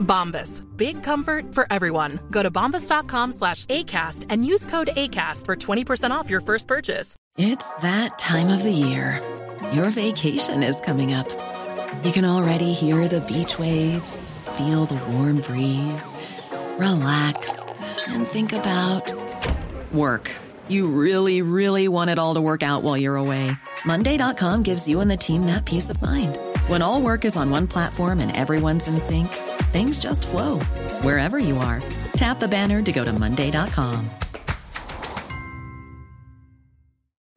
Bombas. Big comfort for everyone. Go to bombas.com slash ACAST and use code ACAST for 20% off your first purchase. It's that time of the year. Your vacation is coming up. You can already hear the beach waves, feel the warm breeze, relax, and think about work. You really, really want it all to work out while you're away. Monday.com gives you and the team that peace of mind. When all work is on one platform and everyone's in sync, things just flow wherever you are. Tap the banner to go to Monday.com.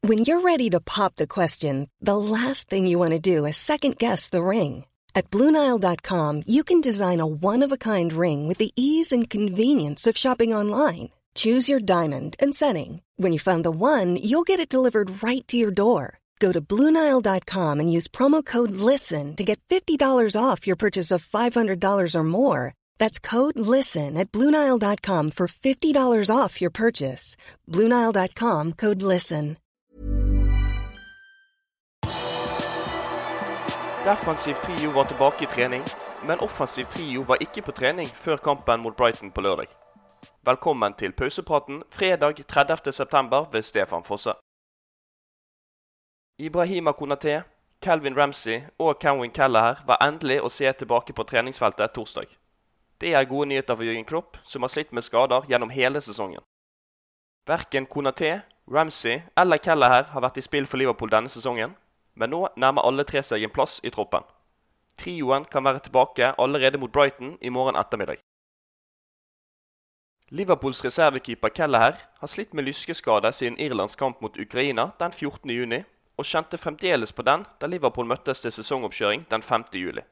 When you're ready to pop the question, the last thing you want to do is second guess the ring. At Bluenile.com, you can design a one of a kind ring with the ease and convenience of shopping online. Choose your diamond and setting. When you find the one, you'll get it delivered right to your door. Go to Bluenile.com and use promo code LISTEN to get $50 off your purchase of $500 or more. That's code LISTEN at Bluenile.com for $50 off your purchase. Bluenile.com code LISTEN. Defensiv trio var tilbake i trening, men offensiv trio var ikke på trening før kampen mot Brighton på lørdag. Velkommen til pausepraten fredag 30.9. ved Stefan Fosse. Ibrahima Konaté, Calvin Ramsey og Cowan Kelleher var endelig å se tilbake på treningsfeltet torsdag. Det er gode nyheter for Jørgen Klopp, som har slitt med skader gjennom hele sesongen. Verken Konaté, Ramsey eller Kelleher har vært i spill for Liverpool denne sesongen, men nå nærmer alle tre seg en plass i troppen. Trioen kan være tilbake allerede mot Brighton i morgen ettermiddag. Liverpools reservekeeper Kelleher har slitt med lyskeskade siden Irlands kamp mot Ukraina den 14.6, og kjente fremdeles på den da Liverpool møttes til sesongoppkjøring den 5. juli.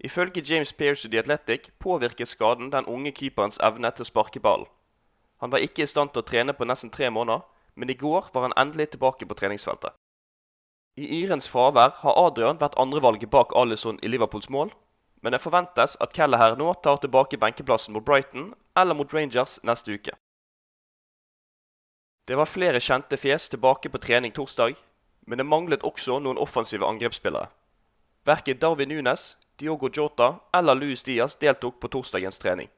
Ifølge James Pearce i The Athletic påvirket skaden den unge keeperens evne til å sparke ballen. Han var ikke i stand til å trene på nesten tre måneder, men i går var han endelig tilbake på treningsfeltet. I Irens fravær har Adrian vært andrevalget bak Alison i Liverpools mål, men det forventes at Kelleher nå tar tilbake benkeplassen mot Brighton eller mot Rangers neste uke. Det var flere kjente fjes tilbake på trening torsdag, men det manglet også noen offensive angrepsspillere. Verken Darwin Nunes, Diogo Jota eller Luis Diaz deltok på torsdagens trening.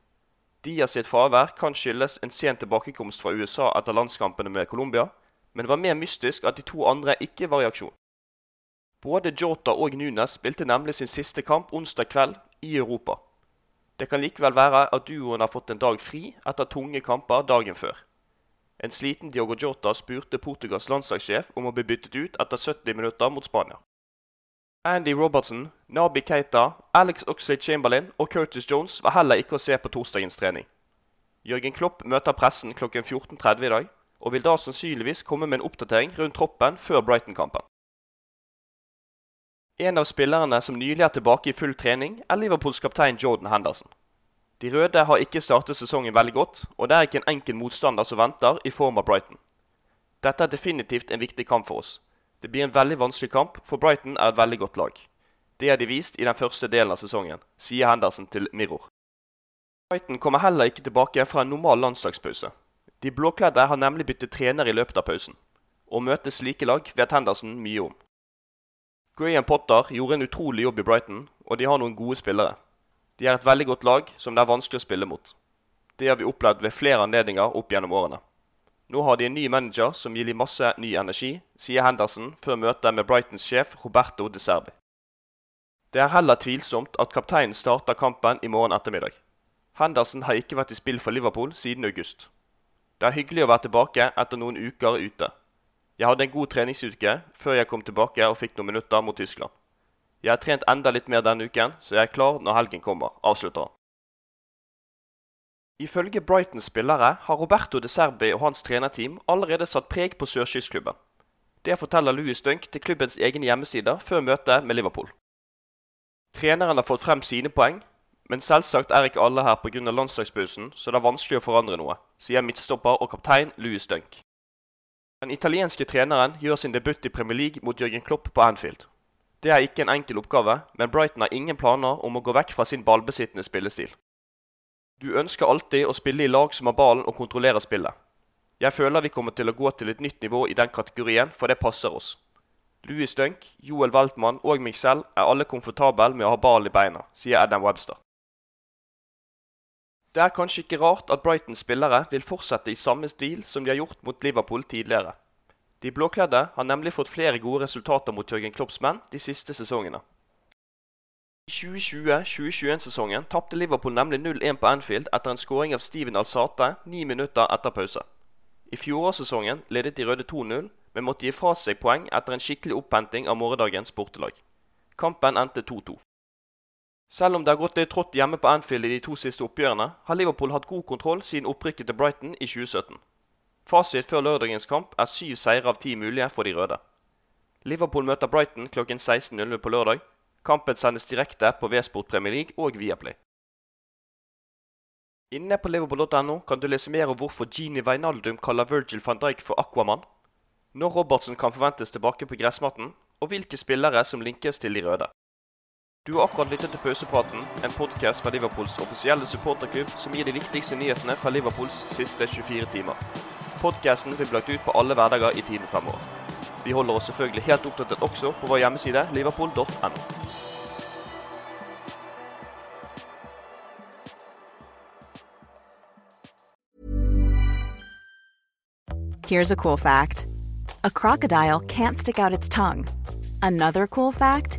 Diaz sitt fravær kan skyldes en sen tilbakekomst fra USA etter landskampene med Colombia, men det var mer mystisk at de to andre ikke var i aksjon. Både Jota og Nunes spilte nemlig sin siste kamp onsdag kveld i Europa. Det kan likevel være at duoen har fått en dag fri etter tunge kamper dagen før. En sliten Diogo Jota spurte Portugals landslagssjef om å bli byttet ut etter 70 minutter mot Spania. Andy Robertson, Nabi Keita, Alex Oxlade-Chamberlain og Curtis Jones var heller ikke å se på torsdagens trening. Jørgen Klopp møter pressen klokken 14.30 i dag, og vil da sannsynligvis komme med en oppdatering rundt troppen før Brighton-kampen. En av spillerne som nylig er tilbake i full trening, er Liverpools kaptein Jordan Henderson. De røde har ikke startet sesongen veldig godt, og det er ikke en enkel motstander som venter i form av Brighton. Dette er definitivt en viktig kamp for oss. Det blir en veldig vanskelig kamp, for Brighton er et veldig godt lag. Det har de vist i den første delen av sesongen, sier Henderson til Mirror. Brighton kommer heller ikke tilbake fra en normal landslagspause. De blåkledde har nemlig byttet trener i løpet av pausen. Å møte slike lag vet Henderson mye om. Graham Potter gjorde en utrolig jobb i Brighton, og de har noen gode spillere. De er et veldig godt lag som det er vanskelig å spille mot. Det har vi opplevd ved flere anledninger opp gjennom årene. Nå har de en ny manager som gir dem masse ny energi, sier Henderson før møtet med Brightons sjef Roberto De Serbi. Det er heller tvilsomt at kapteinen starter kampen i morgen ettermiddag. Henderson har ikke vært i spill for Liverpool siden august. Det er hyggelig å være tilbake etter noen uker ute. Jeg hadde en god treningsuke før jeg kom tilbake og fikk noen minutter mot Tyskland. Jeg har trent enda litt mer denne uken, så jeg er klar når helgen kommer, avslutter han. Ifølge Brightons spillere har Roberto De Serbi og hans trenerteam allerede satt preg på sørkystklubben. Det forteller Louis Dunk til klubbens egne hjemmesider før møtet med Liverpool. Treneren har fått frem sine poeng, men selvsagt er ikke alle her pga. landslagspausen, så det er vanskelig å forandre noe, sier midtstopper og kaptein Louis Dunk. Den italienske treneren gjør sin debut i Premier League mot Jørgen Klopp på Anfield. Det er ikke en enkel oppgave, men Brighton har ingen planer om å gå vekk fra sin ballbesittende spillestil. Du ønsker alltid å spille i lag som har ballen og kontrollerer spillet. Jeg føler vi kommer til å gå til et nytt nivå i den kategorien, for det passer oss. Louis Dunk, Joel Weltmann og meg selv er alle komfortable med å ha ballen i beina, sier Adam Webster. Det er kanskje ikke rart at Brightons spillere vil fortsette i samme stil som de har gjort mot Liverpool tidligere. De blåkledde har nemlig fått flere gode resultater mot Jørgen Klopps menn de siste sesongene. I 2020-2021-sesongen tapte Liverpool nemlig 0-1 på Anfield etter en skåring av Steven Alsate ni minutter etter pause. I fjorårssesongen ledet de røde 2-0, men måtte gi fra seg poeng etter en skikkelig opphenting av morgendagens bortelag. Kampen endte 2-2. Selv om det har gått litt trått hjemme på Anfield i de to siste oppgjørene, har Liverpool hatt god kontroll siden opprykket til Brighton i 2017. Fasit før lørdagens kamp er syv seire av ti mulige for de røde. Liverpool møter Brighton klokken 16.00 på lørdag. Kampen sendes direkte på V-Sport Premier League og Viaplay. Inne på liverpool.no kan du lese mer om hvorfor Gini Wijnaldum kaller Virgil van Dijk for Aquaman, når Robertsen kan forventes tilbake på gressmatten, og hvilke spillere som linkes til de røde. Du har akkurat lyttet til Pausepraten, en podkast fra Liverpools offisielle supporterklubb som gir de viktigste nyhetene fra Liverpools siste 24 timer. Podkasten vil bli lagt ut på alle hverdager i tiden fremover. Vi holder oss selvfølgelig helt oppdatert også på vår hjemmeside liverpool.no. Here's a cool fact a crocodile can't stick out its tongue. Another cool fact